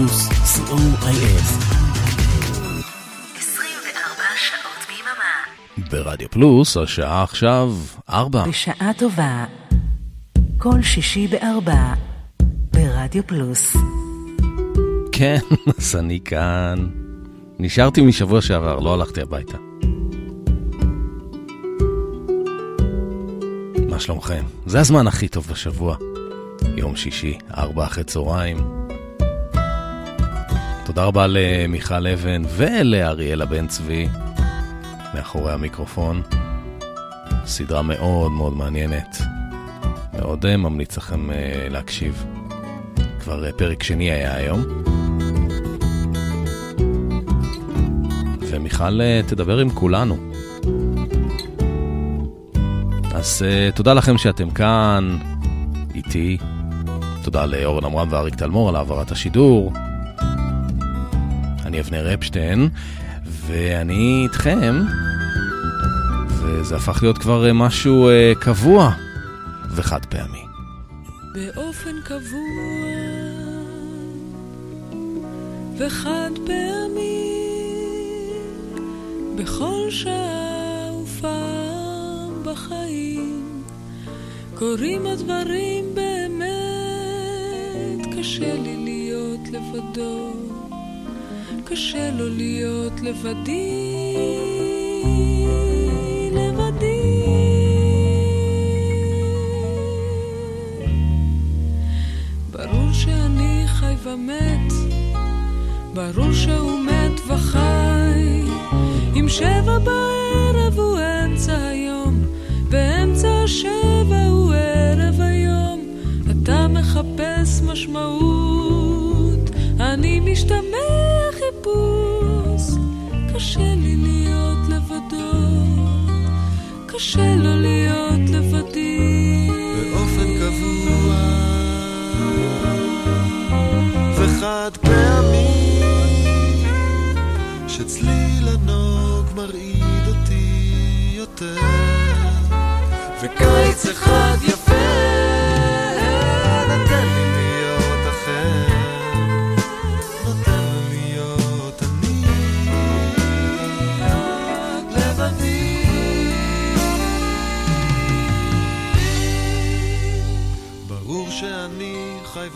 פלוס, co.il. 24 שעות ביממה. ברדיו פלוס, השעה עכשיו ארבע. בשעה טובה. כל שישי בארבע. ברדיו פלוס. כן, אז אני כאן. נשארתי משבוע שעבר, לא הלכתי הביתה. מה שלומכם? זה הזמן הכי טוב בשבוע. יום שישי, ארבע אחרי צהריים. תודה רבה למיכל אבן ולאריאלה בן צבי מאחורי המיקרופון. סדרה מאוד מאוד מעניינת. מאוד אה, ממליץ לכם אה, להקשיב. כבר אה, פרק שני היה היום. ומיכל תדבר עם כולנו. אז תודה לכם שאתם כאן, איתי. תודה לאורן עמרם ואריק תלמור על העברת השידור. אני אבנר אפשטיין, ואני איתכם, וזה הפך להיות כבר משהו uh, קבוע וחד פעמי. באופן קבוע וחד פעמי, בכל שעה ופעם בחיים, קורים הדברים באמת, קשה לי להיות לבדו. קשה לו להיות לבדי, לבדי. ברור שאני חי ומת, ברור שהוא מת וחי. אם שבע בערב הוא אמצע היום, באמצע השבע הוא ערב היום. אתה מחפש משמעות, אני משתמש חיפוש, קשה לי להיות לבדו, קשה לו להיות לבדי. באופן קבוע. וחד פעמי, שצליל הנוג מרעיד אותי יותר, וקיץ אחד יפה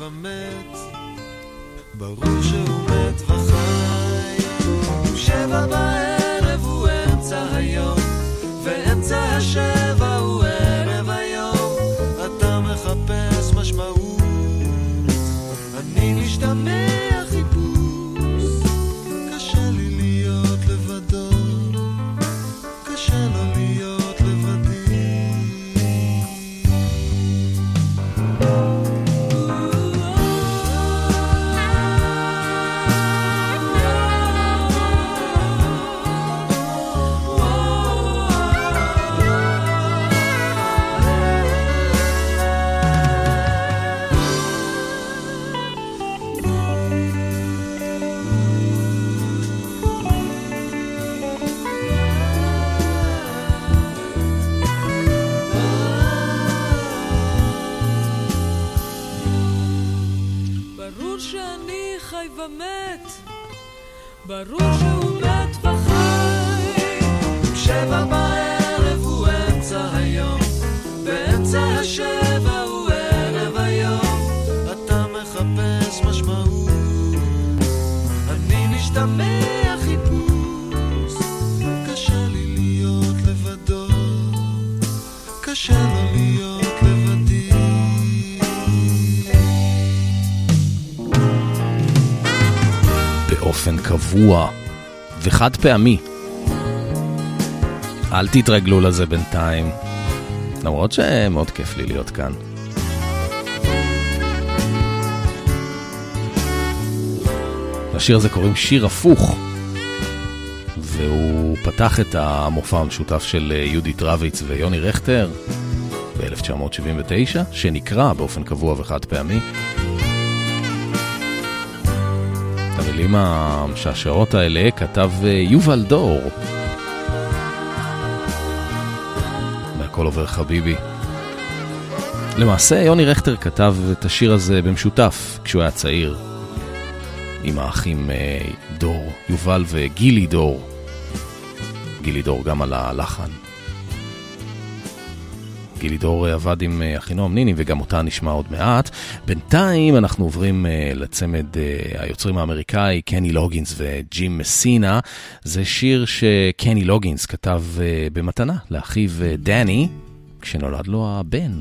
ומת, ברור שהוא מת וחי. שבע בערב הוא אמצע היום, ואמצע השבע ברור שהוא מת וחי. שבע בערב הוא אמצע היום, באמצע השבע הוא ערב היום. אתה מחפש משמעות, אני משתמש קבוע וחד פעמי. אל תתרגלו לזה בינתיים, למרות שמאוד כיף לי להיות כאן. לשיר הזה קוראים שיר הפוך, והוא פתח את המופע המשותף של יהודית רביץ ויוני רכטר ב-1979, שנקרא באופן קבוע וחד פעמי המילים המשעשעות האלה כתב אה, יובל דור. והכל עובר חביבי. למעשה, יוני רכטר כתב את השיר הזה במשותף כשהוא היה צעיר. עם האחים דור, יובל וגילי דור. גילי דור גם על הלחן. גילי דור עבד עם אחינועם ניני וגם אותה נשמע עוד מעט. בינתיים אנחנו עוברים לצמד היוצרים האמריקאי, קני לוגינס וג'ים מסינה. זה שיר שקני לוגינס כתב במתנה לאחיו דני, כשנולד לו הבן.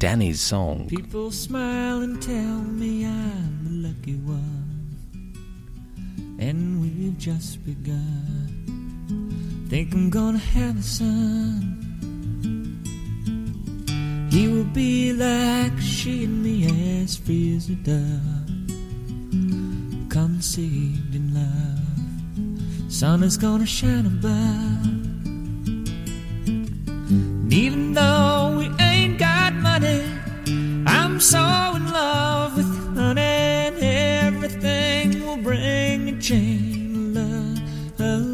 Danny's song. People smile and tell me I'm the lucky one, and we've just begun. Think I'm gonna have a son. He will be like she and me, as free as a dove, conceived in love. Sun is gonna shine above. And even though we ain't got money, I'm so in love with honey, and everything will bring a chain of love.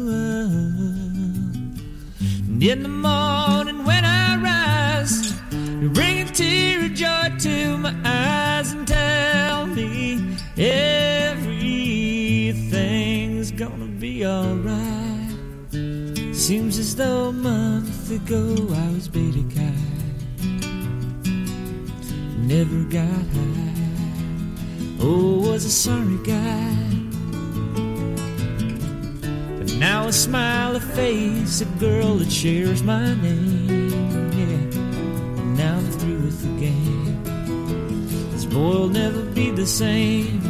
And in the ago I was beta guy, never got high. Oh, was a sorry guy. But now I smile a face, a girl that shares my name. Yeah, now I'm through with the game. This boy will never be the same.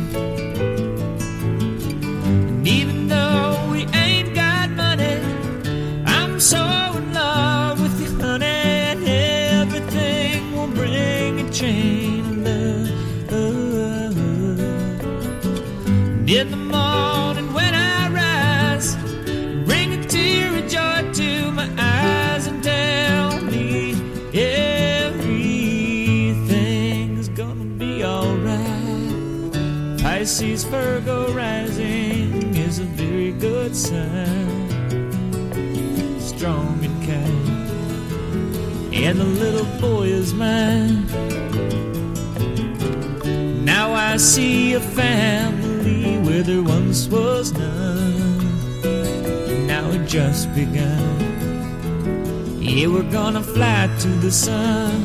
And the little boy is mine. Now I see a family where there once was none. Now it just begun. Yeah, we're gonna fly to the sun.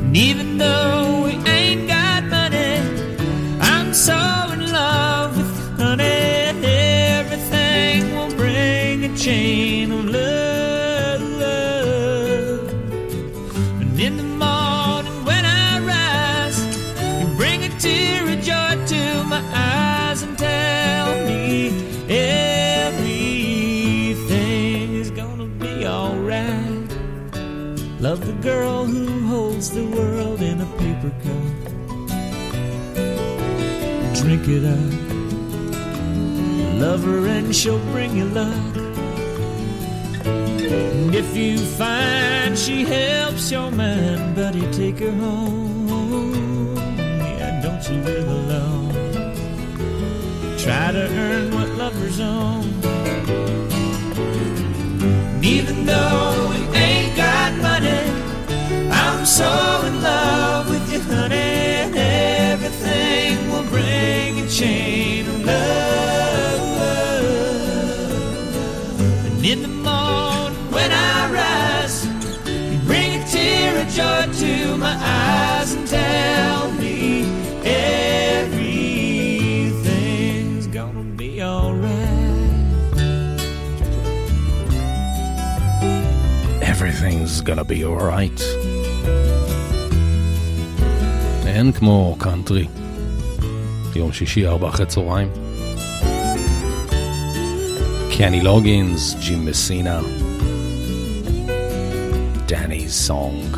And even though Drink it up. Love her and she'll bring you luck. And if you find she helps your mind, buddy, take her home. Yeah, don't you live alone. Try to earn what lovers own. And even though we ain't got money, I'm so chain of love. And in the morning when I rise, you bring a tear of joy to my eyes and tell me everything's gonna be alright. Everything's gonna be alright. אין כמו קאנטרי. יום שישי, ארבע אחרי צהריים. קני לוגינס, ג'ים מסינה. דני סונג.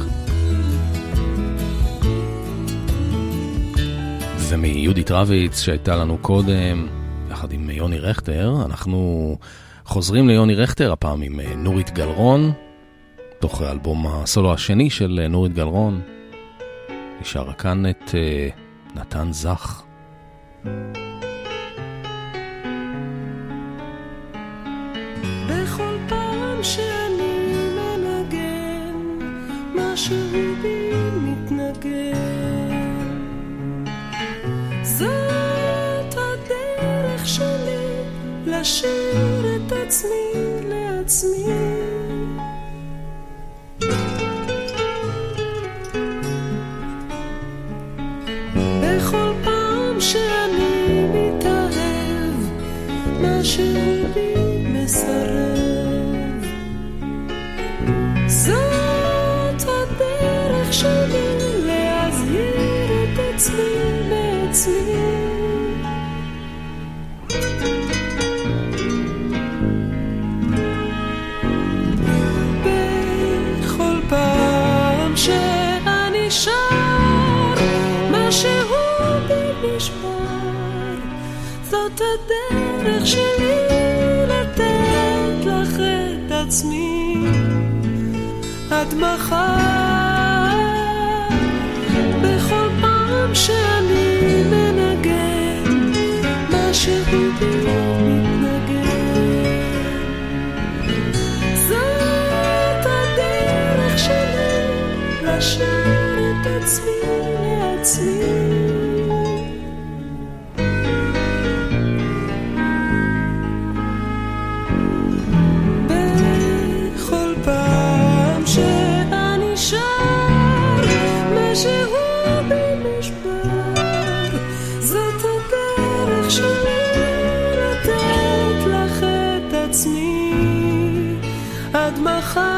ומיהודית רביץ שהייתה לנו קודם, יחד עם יוני רכטר, אנחנו חוזרים ליוני רכטר, הפעם עם אה, נורית גלרון, תוך האלבום הסולו השני של אה, נורית גלרון. היא שרה כאן את אה, נתן זך. בכל פעם מנגן, משהו בי מתנגן. זאת שלי את עצמי לעצמי. עד מחר.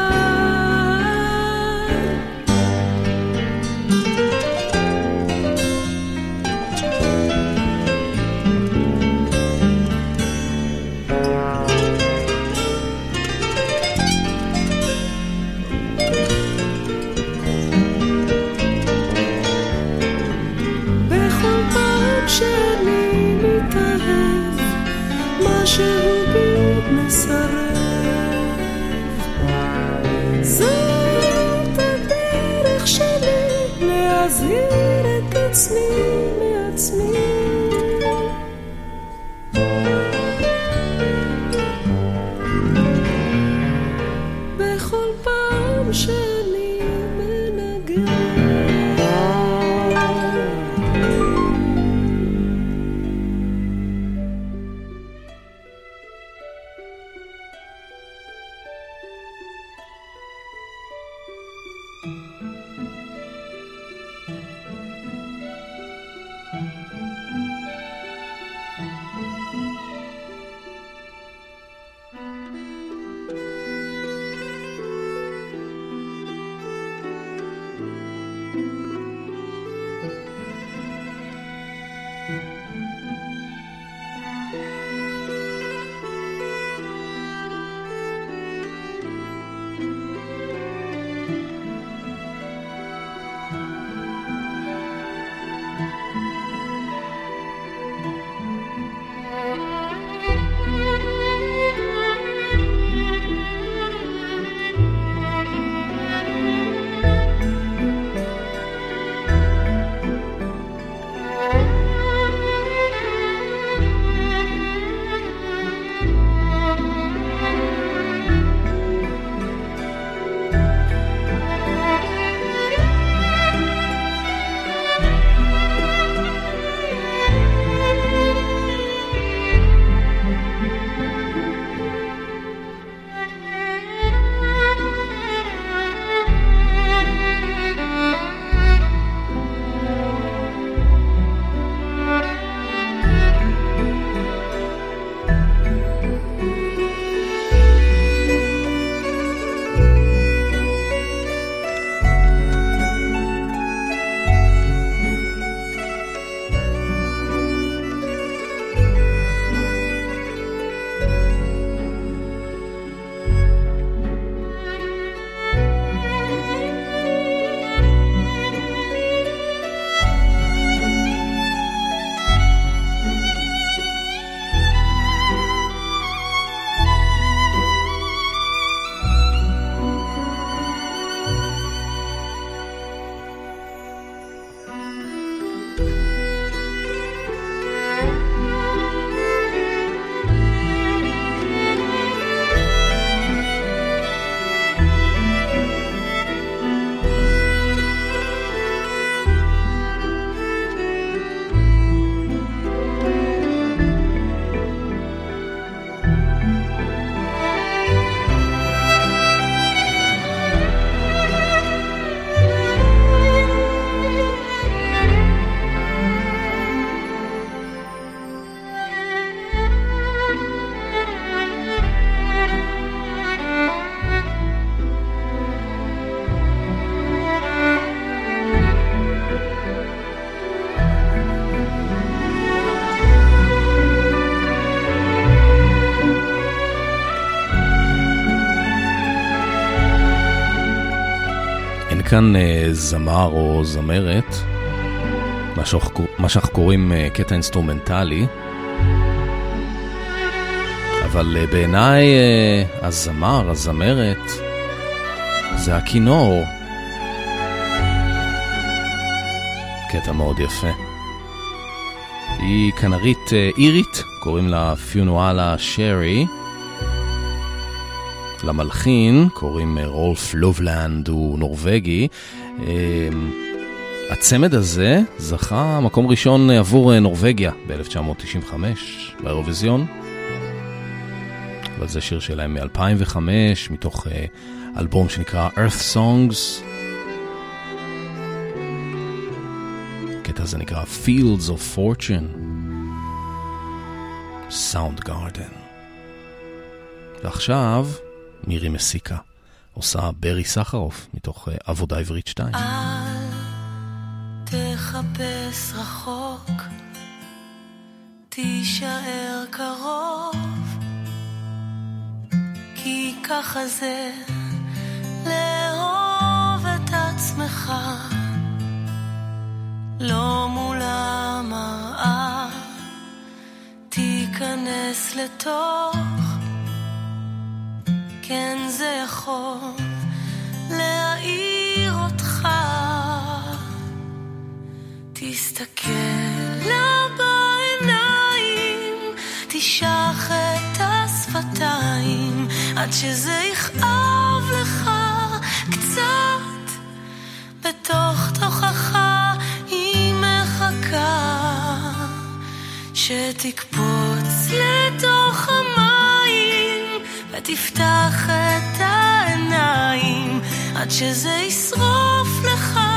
כאן אה, זמר או זמרת, מה שאנחנו, קוראים אה, קטע אינסטרומנטלי, אבל אה, בעיניי הזמר, הזמרת, זה הכינור. קטע מאוד יפה. היא כנרית אירית, קוראים לה פיונואלה שרי. למלחין קוראים אה, רולף לובלנד, הוא נורבגי. אמ, הצמד הזה זכה מקום ראשון אה, עבור אה, נורבגיה ב-1995 באירוויזיון. אבל זה שיר שלהם מ-2005, מתוך אלבום שנקרא Earth Songs. הקטע הזה נקרא Fields of Fortune, Sound Garden. ועכשיו, מירי מסיקה, עושה ברי סחרוף מתוך אה, עבודה עברית 2. אל תחפש רחוק, תישאר קרוב, כי ככה זה לאהוב את עצמך, לא מול המראה, תיכנס לתוך כן זה יכול להעיר אותך. תסתכל לה בעיניים, תשח את השפתיים, עד שזה יכאב לך קצת. בתוך תוכך היא ותפתח את העיניים עד שזה ישרוף לך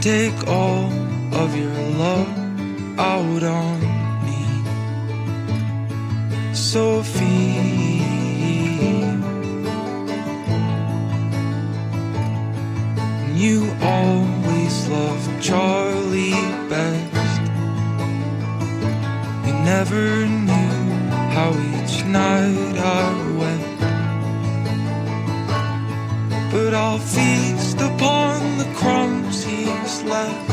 take all of your love out on me, Sophie. You always loved Charlie best. You never knew how each night I But I'll feast upon the crumbs he's left.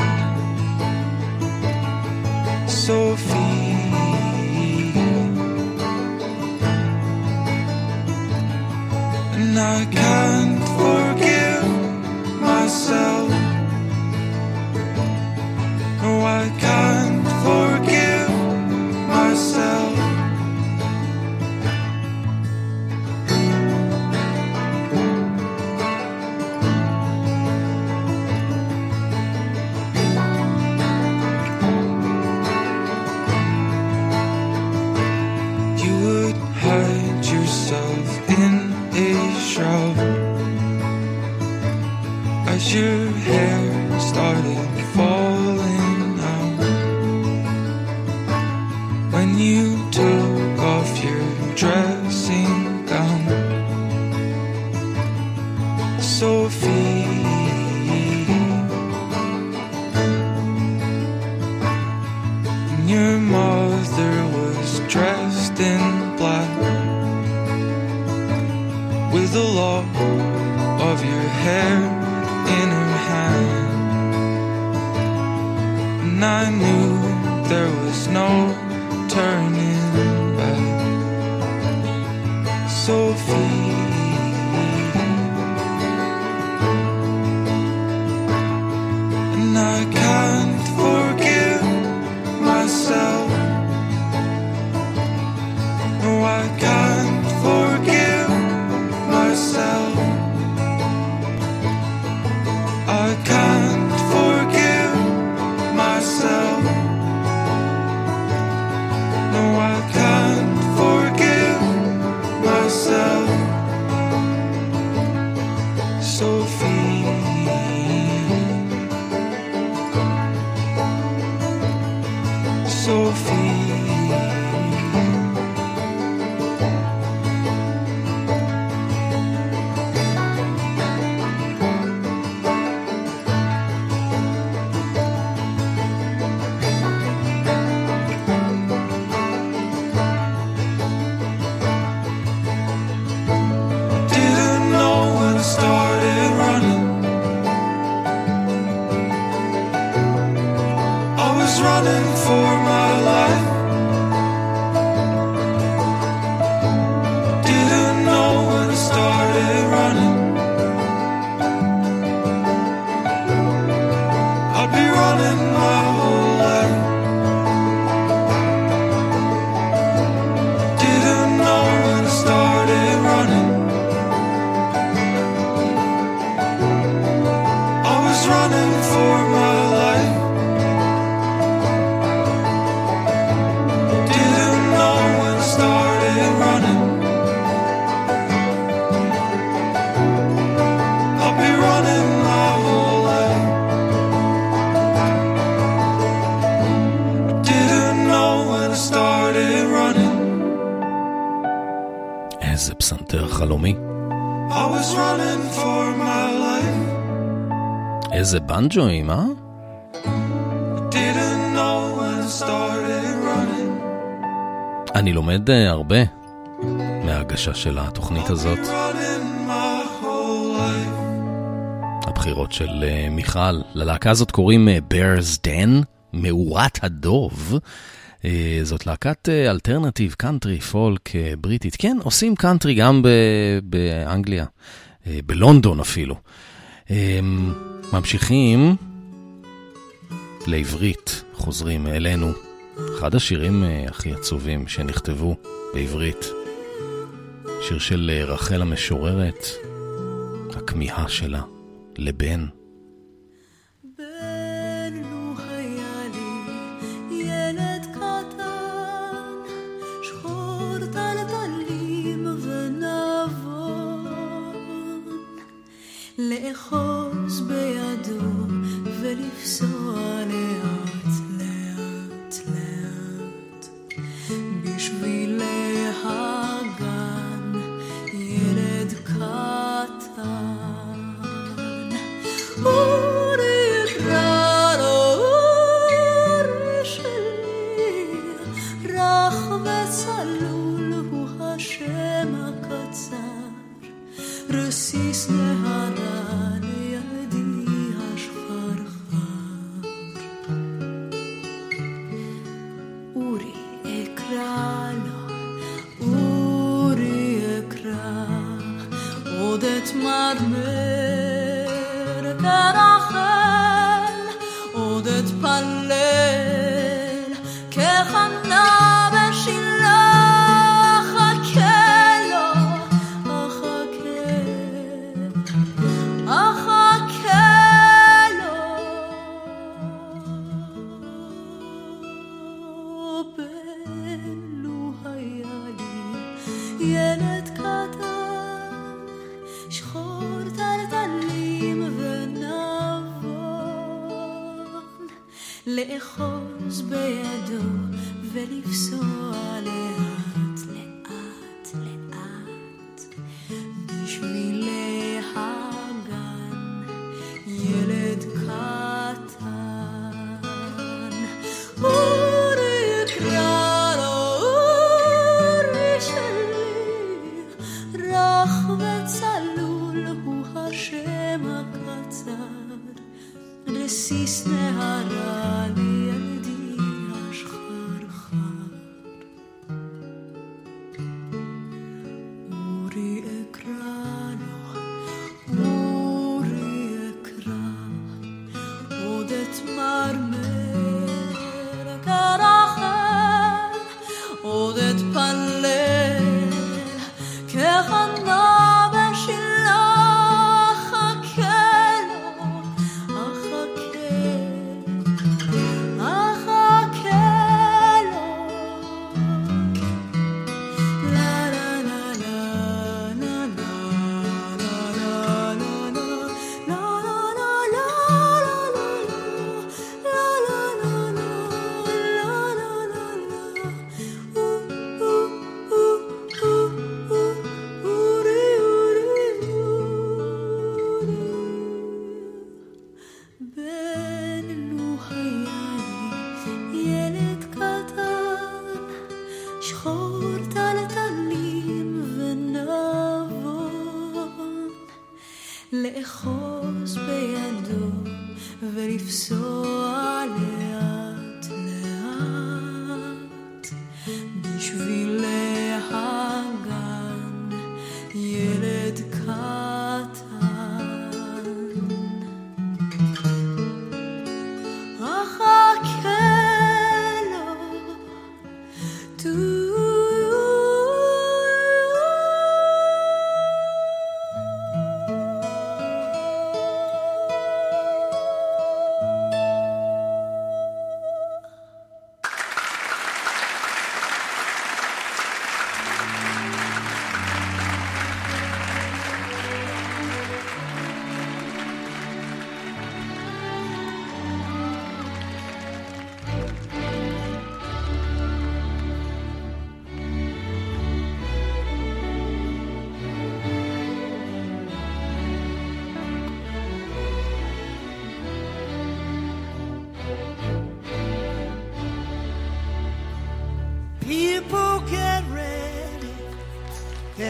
Sophie. And I can't forgive myself. No, I can't forgive איזה פסנתר חלומי. איזה בנג'ואים, אה? אני לומד אה, הרבה מההגשה של התוכנית הזאת. הבחירות של אה, מיכל. ללהקה הזאת קוראים אה, Bears Den, מאורת הדוב. אה, זאת להקת alternative, קאנטרי, פולק, בריטית. כן, עושים קאנטרי גם באנגליה, אה, בלונדון אפילו. אה, ממשיכים לעברית, חוזרים אלינו. אחד השירים אה, הכי עצובים שנכתבו בעברית. שיר של רחל המשוררת, הכמיהה שלה לבן. No.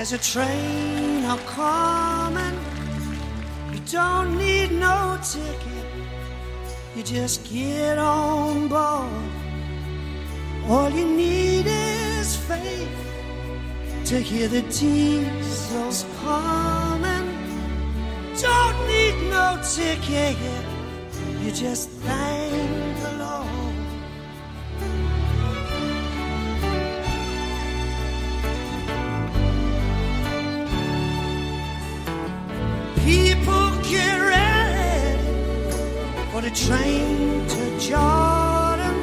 There's a train a coming. You don't need no ticket. You just get on board. All you need is faith to hear the diesels coming. Don't need no ticket. You just train to Jordan,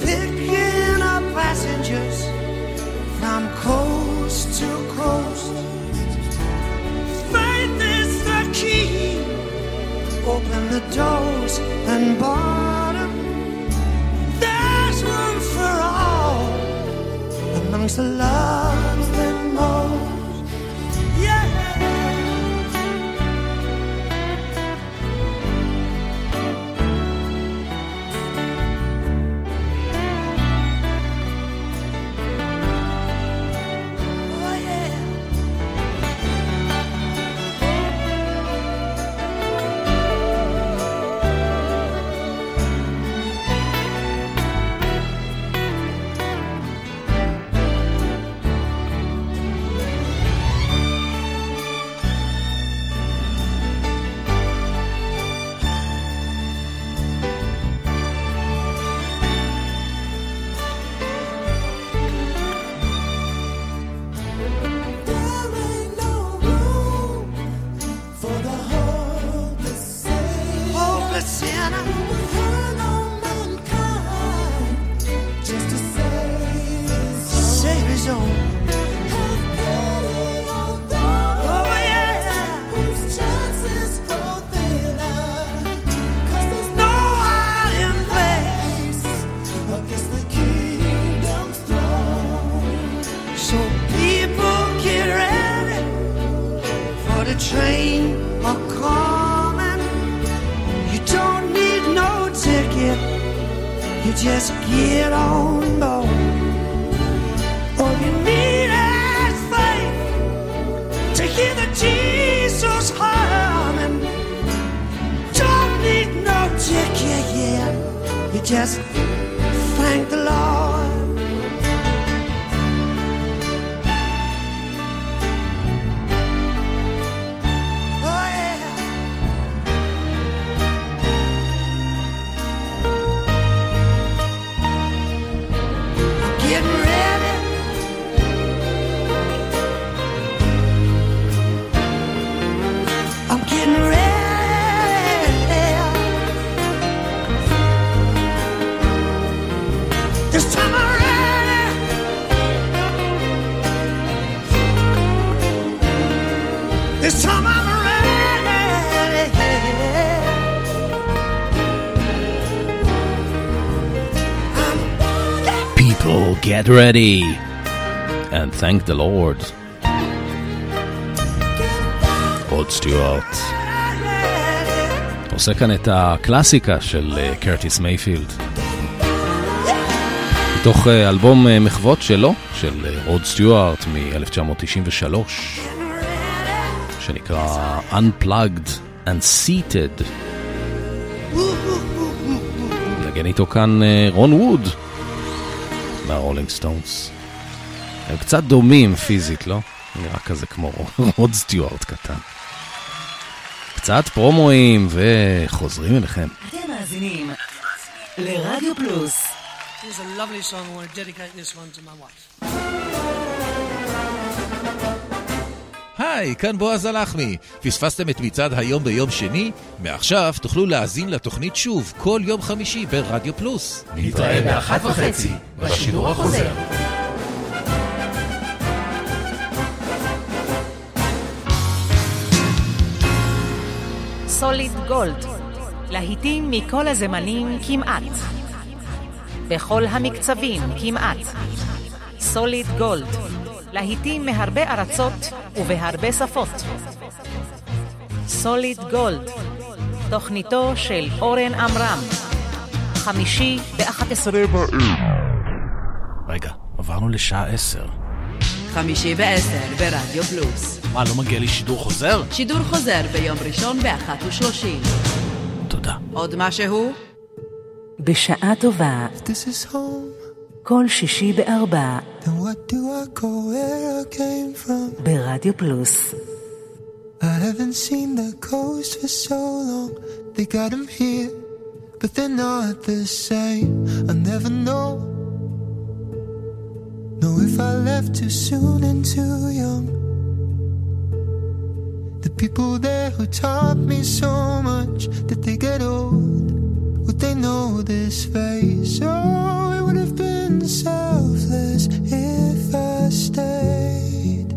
picking up passengers from coast to coast. Faith is the key. Open the doors and bottom. There's room for all amongst the lovely to hear the Jesus humming. Don't need no ticket yet. You just thank the Lord. Get ready and thank the Lord. רוד סטיוארט עושה כאן את הקלאסיקה של אה, קרטיס מייפילד. מתוך אה, אלבום אה, מחוות שלו, של רוד סטיוארט מ-1993, שנקרא Unplugged and Seated. נגן איתו כאן רון ווד מהרולינג סטונס. הם קצת דומים פיזית, לא? נראה כזה כמו רוד סטיוארט קטן. קצת פרומואים וחוזרים אליכם. אתם מאזינים לרדיו פלוס. Here's a lovely song. I want to dedicate this one to my wife. היי, כאן בועז הלחמי. פספסתם את מצעד היום ביום שני? מעכשיו תוכלו להאזין לתוכנית שוב כל יום חמישי ברדיו פלוס. נתראה באחת וחצי בשידור החוזר. סוליד גולד, להיטים מכל הזמנים כמעט. בכל המקצבים כמעט. סוליד גולד, להיטים מהרבה ארצות ובהרבה שפות. סוליד גולד, תוכניתו של אורן עמרם, חמישי ב-11 רגע, עברנו לשעה עשר. חמישי בעשר ברדיו פלוס. מה, לא מגיע לי שידור חוזר? שידור חוזר ביום ראשון באחת ושלושים. תודה. עוד משהו? בשעה טובה, This is home. כל שישי בארבע, Then what do I go where I came from? ברדיו פלוס. I haven't seen the coast for so long. They got 'em here, but they're not the same. I never know. Know if I left too soon and too young. The people there who taught me so much, did they get old? Would they know this face? Oh, it would have been selfless if I stayed.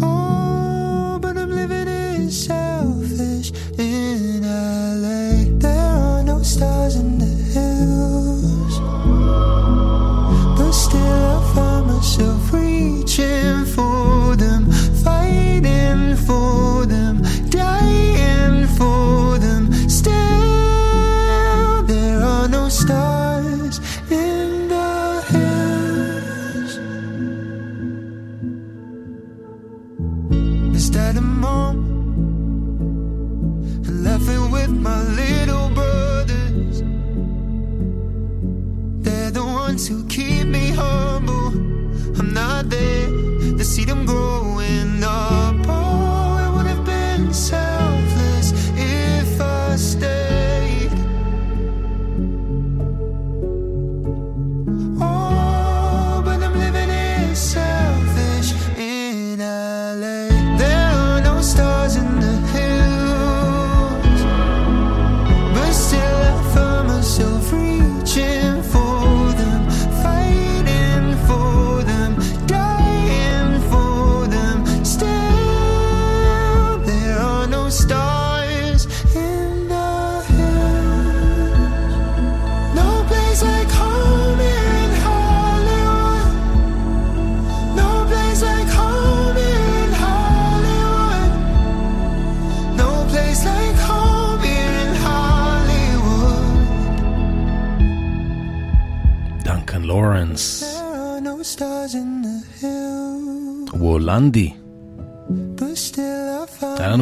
Oh, but I'm living in selfish in LA. There are no stars in the hills, but still I find myself reaching for them, fighting for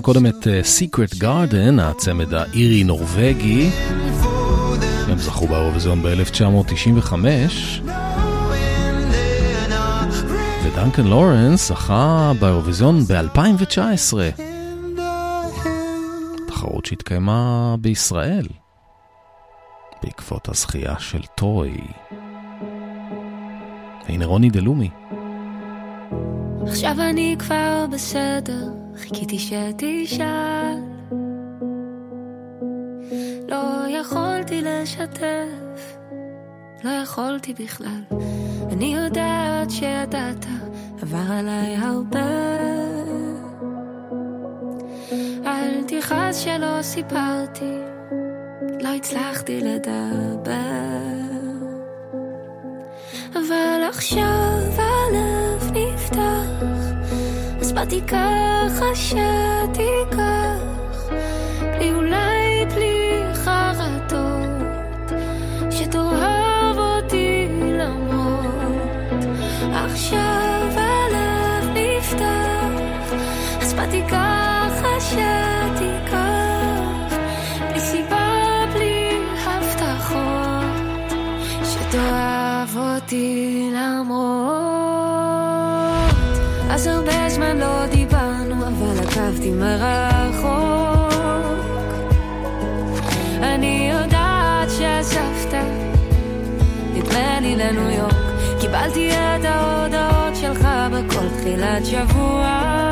קודם את אה, Secret Garden, הצמד האירי-נורבגי. הם זכו באירוויזיון ב-1995, ודנקן לורנס זכה באירוויזיון ב-2019. תחרות שהתקיימה בישראל, בעקבות הזכייה של טוי. הנה רוני דלומי. עכשיו אני כבר בסדר, חיכיתי שתשאל. לא יכולתי לשתף, לא יכולתי בכלל. אני יודעת שידעת, עבר עליי הרבה. אל תכעס שלא סיפרתי, לא הצלחתי לדבר. אבל עכשיו אז באתי ככה שתיקח, בלי אולי בלי חרטות, שתאהב אותי למרות. עכשיו הלב נפתח, אז באתי ככה שתיקח, בלי סיבה, בלי הבטחות. שתאהב אותי את ההודעות שלך בכל תחילת שבוע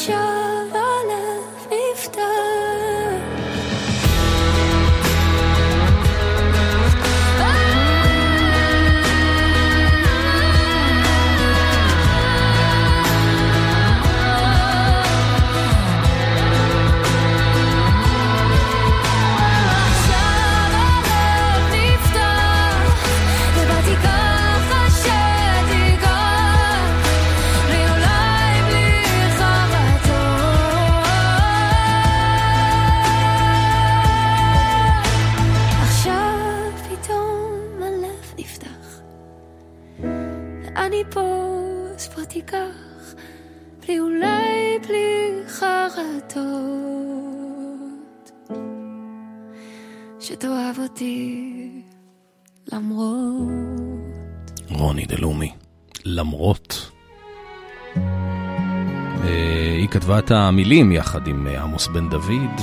עכשיו אותי למרות. רוני דלומי, למרות. אה, היא כתבה את המילים יחד עם אה, עמוס בן דוד.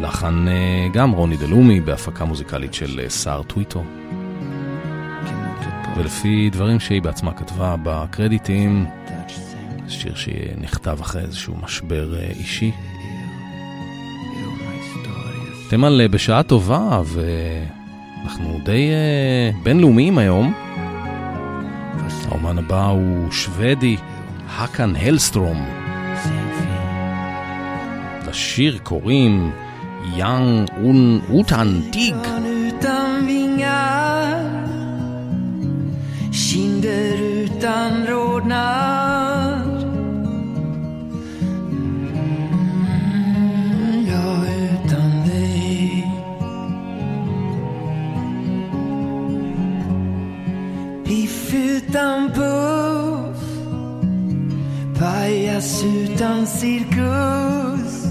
לחן אה, גם רוני דלומי בהפקה מוזיקלית של סער טוויטו. ולפי דברים שהיא בעצמה כתבה בקרדיטים, שיר שנכתב אחרי איזשהו משבר אישי. אתם על אה, בשעה טובה, ואנחנו די אה, בינלאומיים היום. האומן הבא הוא שוודי, האקן הלסטרום. לשיר קוראים יאנג און אוטן דיג. Kinder utan rodnad d'un pauvre, paillasse d'un circus.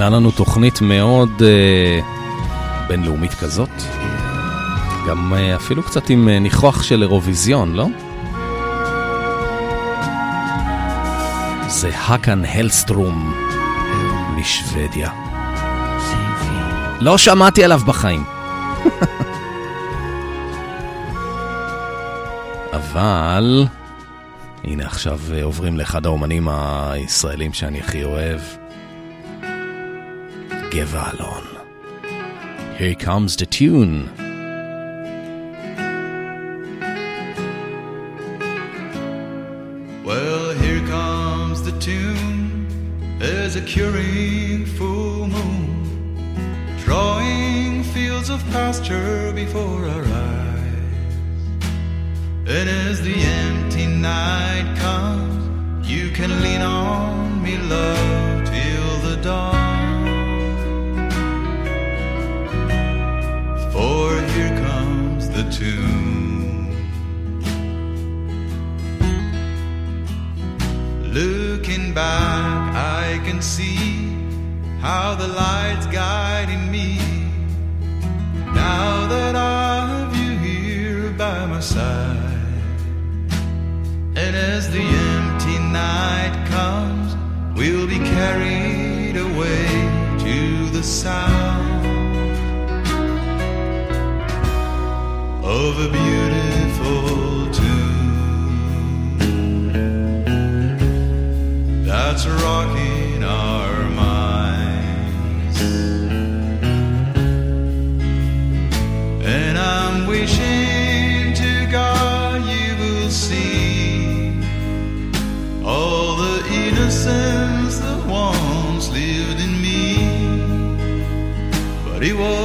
כן, מכינה לנו תוכנית מאוד אה, בינלאומית כזאת. גם אה, אפילו קצת עם אה, ניחוח של אירוויזיון, לא? זה האקן הלסטרום משוודיה. לא שמעתי עליו בחיים. אבל... הנה עכשיו אה, עוברים לאחד האומנים הישראלים שאני הכי אוהב. Gevalon. Here comes the tune. And as the empty night comes, we'll be carried away to the sound of a beautiful tune that's rocking our. Rivo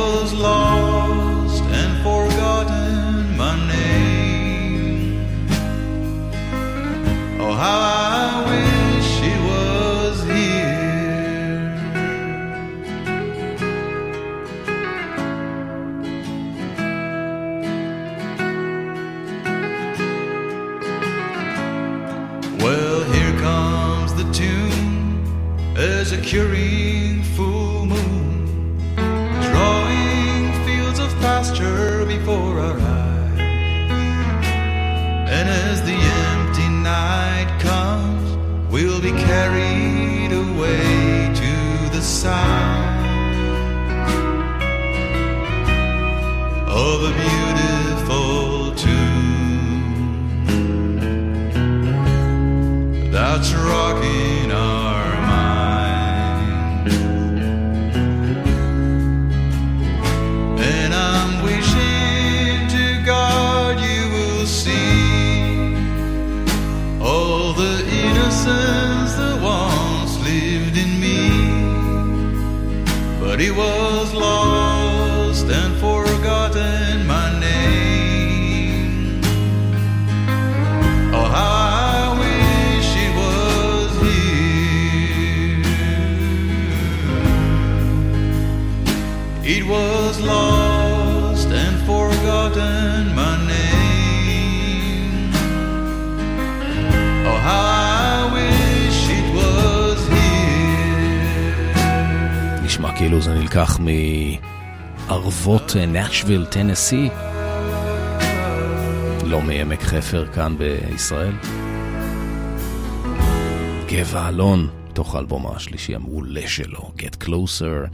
נלקח מערבות נשוויל, טנסי. לא מעמק חפר כאן בישראל. גבע אלון, תוך האלבום השלישי המעולה שלו, Get Closer,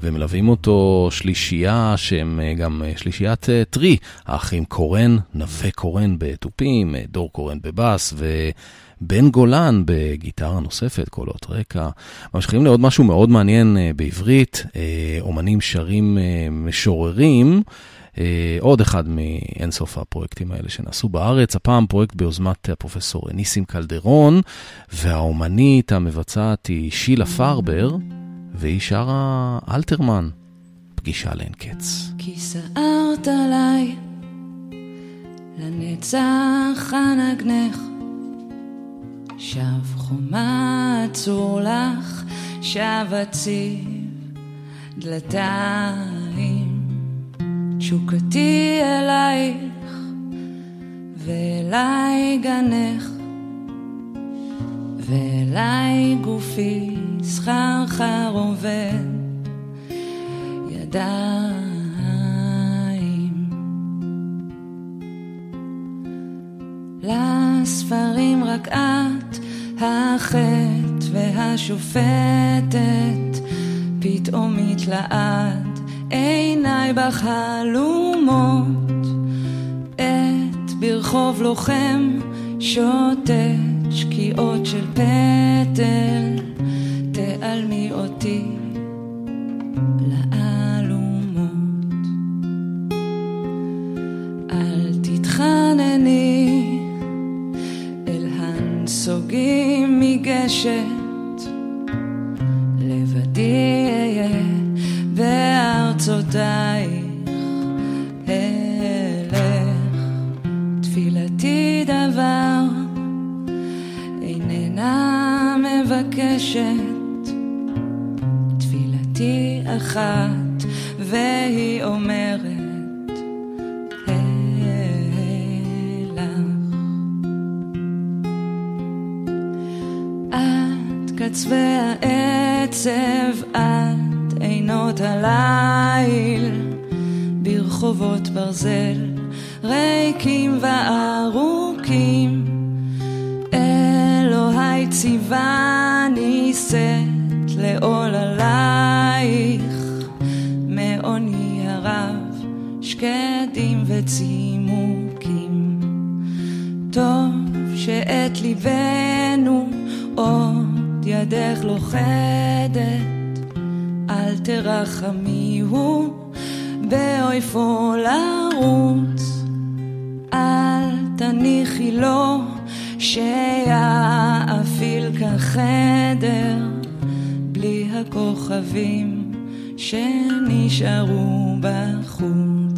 ומלווים אותו שלישייה שהם אה, גם אה, שלישיית אה, טרי, האחים קורן, נווה קורן בתופים, אה, דור קורן בבאס ובן גולן בגיטרה נוספת, קולות רקע. ממשיכים לעוד משהו מאוד מעניין אה, בעברית, אה, אומנים שרים אה, משוררים. עוד אחד מאינסוף הפרויקטים האלה שנעשו בארץ, הפעם פרויקט ביוזמת הפרופסור ניסים קלדרון, והאומנית המבצעת היא שילה פרבר, והיא שרה אלתרמן, פגישה לאין קץ. כי סערת עליי, לנצח אנגנך, שב חומה עצור לך, שב הציב דלתיים, תשוקתי אלייך, ואליי גנך, ואליי גופי סחרחר עובד. ידיים. לספרים רק את, החטא והשופטת, פתאום מתלעד עיניי בחלומות, את ברחוב לוחם שוטט שקיעות של פטל, תעלמי אותי לאלומות. מגשת, לבדי אהיה בארצותייך אלך. תפילתי דבר איננה מבקשת תפילתי אחת, והיא אומרת, הליל, ברחובות ברזל, ריקים וארוכים. אלוהי ציווני שאת לעול עלייך, מעוני הרב, שקדים וצימוקים. טוב שאת ליבנו עוד ידך לוכדת, אל תרחמיהו באויפו לרוץ, אל תניחי לו שיאפיל כחדר בלי הכוכבים שנשארו בחוץ.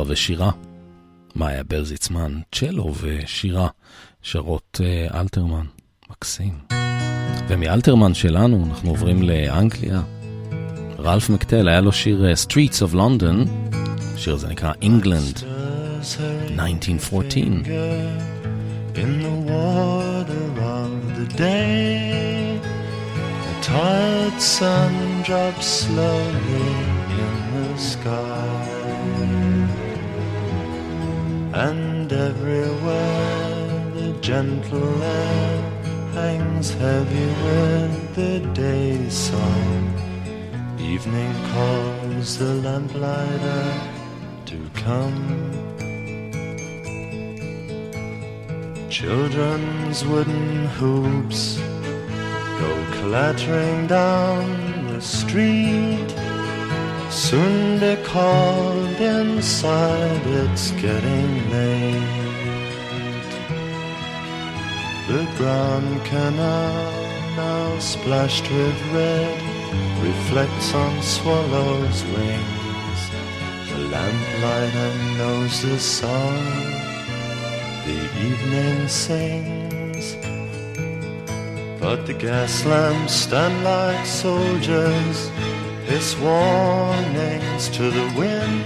גיטרה ושירה. מאיה ברזיצמן, צ'לו ושירה, שרות אה, אלתרמן, מקסים. ומאלתרמן שלנו אנחנו עוברים לאנגליה. רלף מקטל, היה לו שיר אה, Streets of London, השיר הזה נקרא England, 1914. in the water of the day. The tired sun drops slowly in the sky, and everywhere the gentle air hangs heavy with the day's song. Evening calls the lamplighter to come. Children's wooden hoops go clattering down the street. Soon be called inside, it's getting late. The Grand Canal, now splashed with red, reflects on swallows' wings. The lamplighter knows the song the evening sings. But the gas lamps stand like soldiers, hiss warnings to the wind.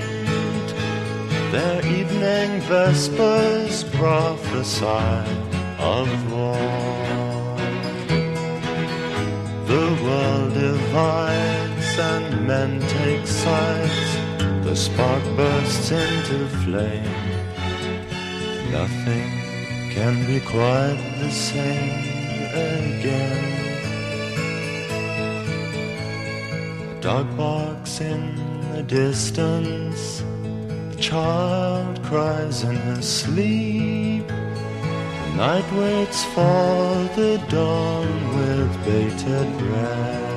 Their evening vespers prophesy of war. The world divides and men take sides. The spark bursts into flame. Nothing can be quite the same again. Dog barks in the distance. The child cries in her sleep. The night waits for the dawn with bated breath.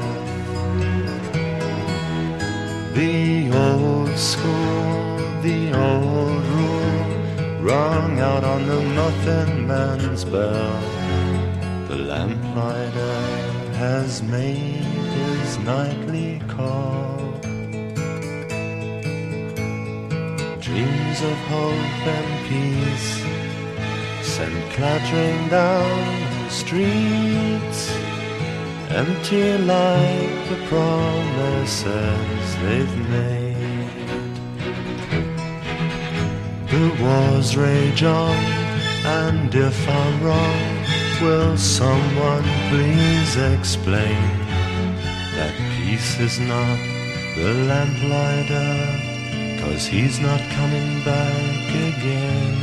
The old school, the old rule rung out on the muffin man's bell. The lamplighter has made nightly call. Dreams of hope and peace sent clattering down the streets, empty like the promises they've made. The wars rage on, and if I'm wrong, will someone please explain peace is not the lamplighter, cause he's not coming back again.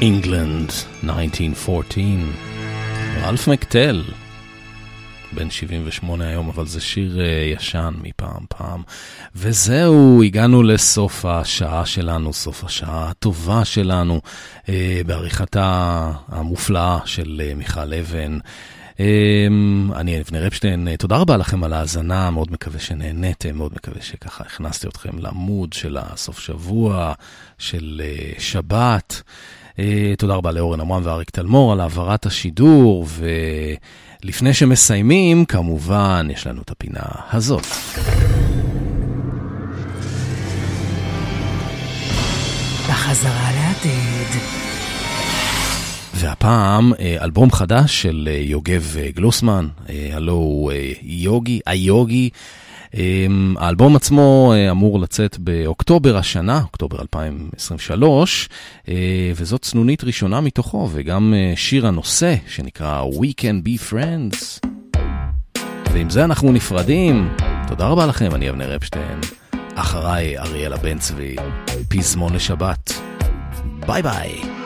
England, 1914. רלף מקטל, בן 78 היום, אבל זה שיר uh, ישן מפעם פעם. וזהו, הגענו לסוף השעה שלנו, סוף השעה הטובה שלנו, uh, בעריכתה המופלאה של uh, מיכל אבן. Um, אני אבנר אפשטיין, uh, תודה רבה לכם על ההאזנה, מאוד מקווה שנהניתם, מאוד מקווה שככה הכנסתי אתכם למוד של הסוף שבוע, של uh, שבת. Uh, תודה רבה לאורן עמרם ואריק תלמור על העברת השידור, ולפני שמסיימים, כמובן, יש לנו את הפינה הזאת. בחזרה לעתיד. והפעם אלבום חדש של יוגב גלוסמן, הלו הוא יוגי, היוגי. האלבום עצמו אמור לצאת באוקטובר השנה, אוקטובר 2023, וזאת צנונית ראשונה מתוכו, וגם שיר הנושא שנקרא We Can Be Friends. ועם זה אנחנו נפרדים. תודה רבה לכם, אני אבנר אפשטיין. אחריי אריאלה בן צבי, פזמון לשבת. ביי ביי.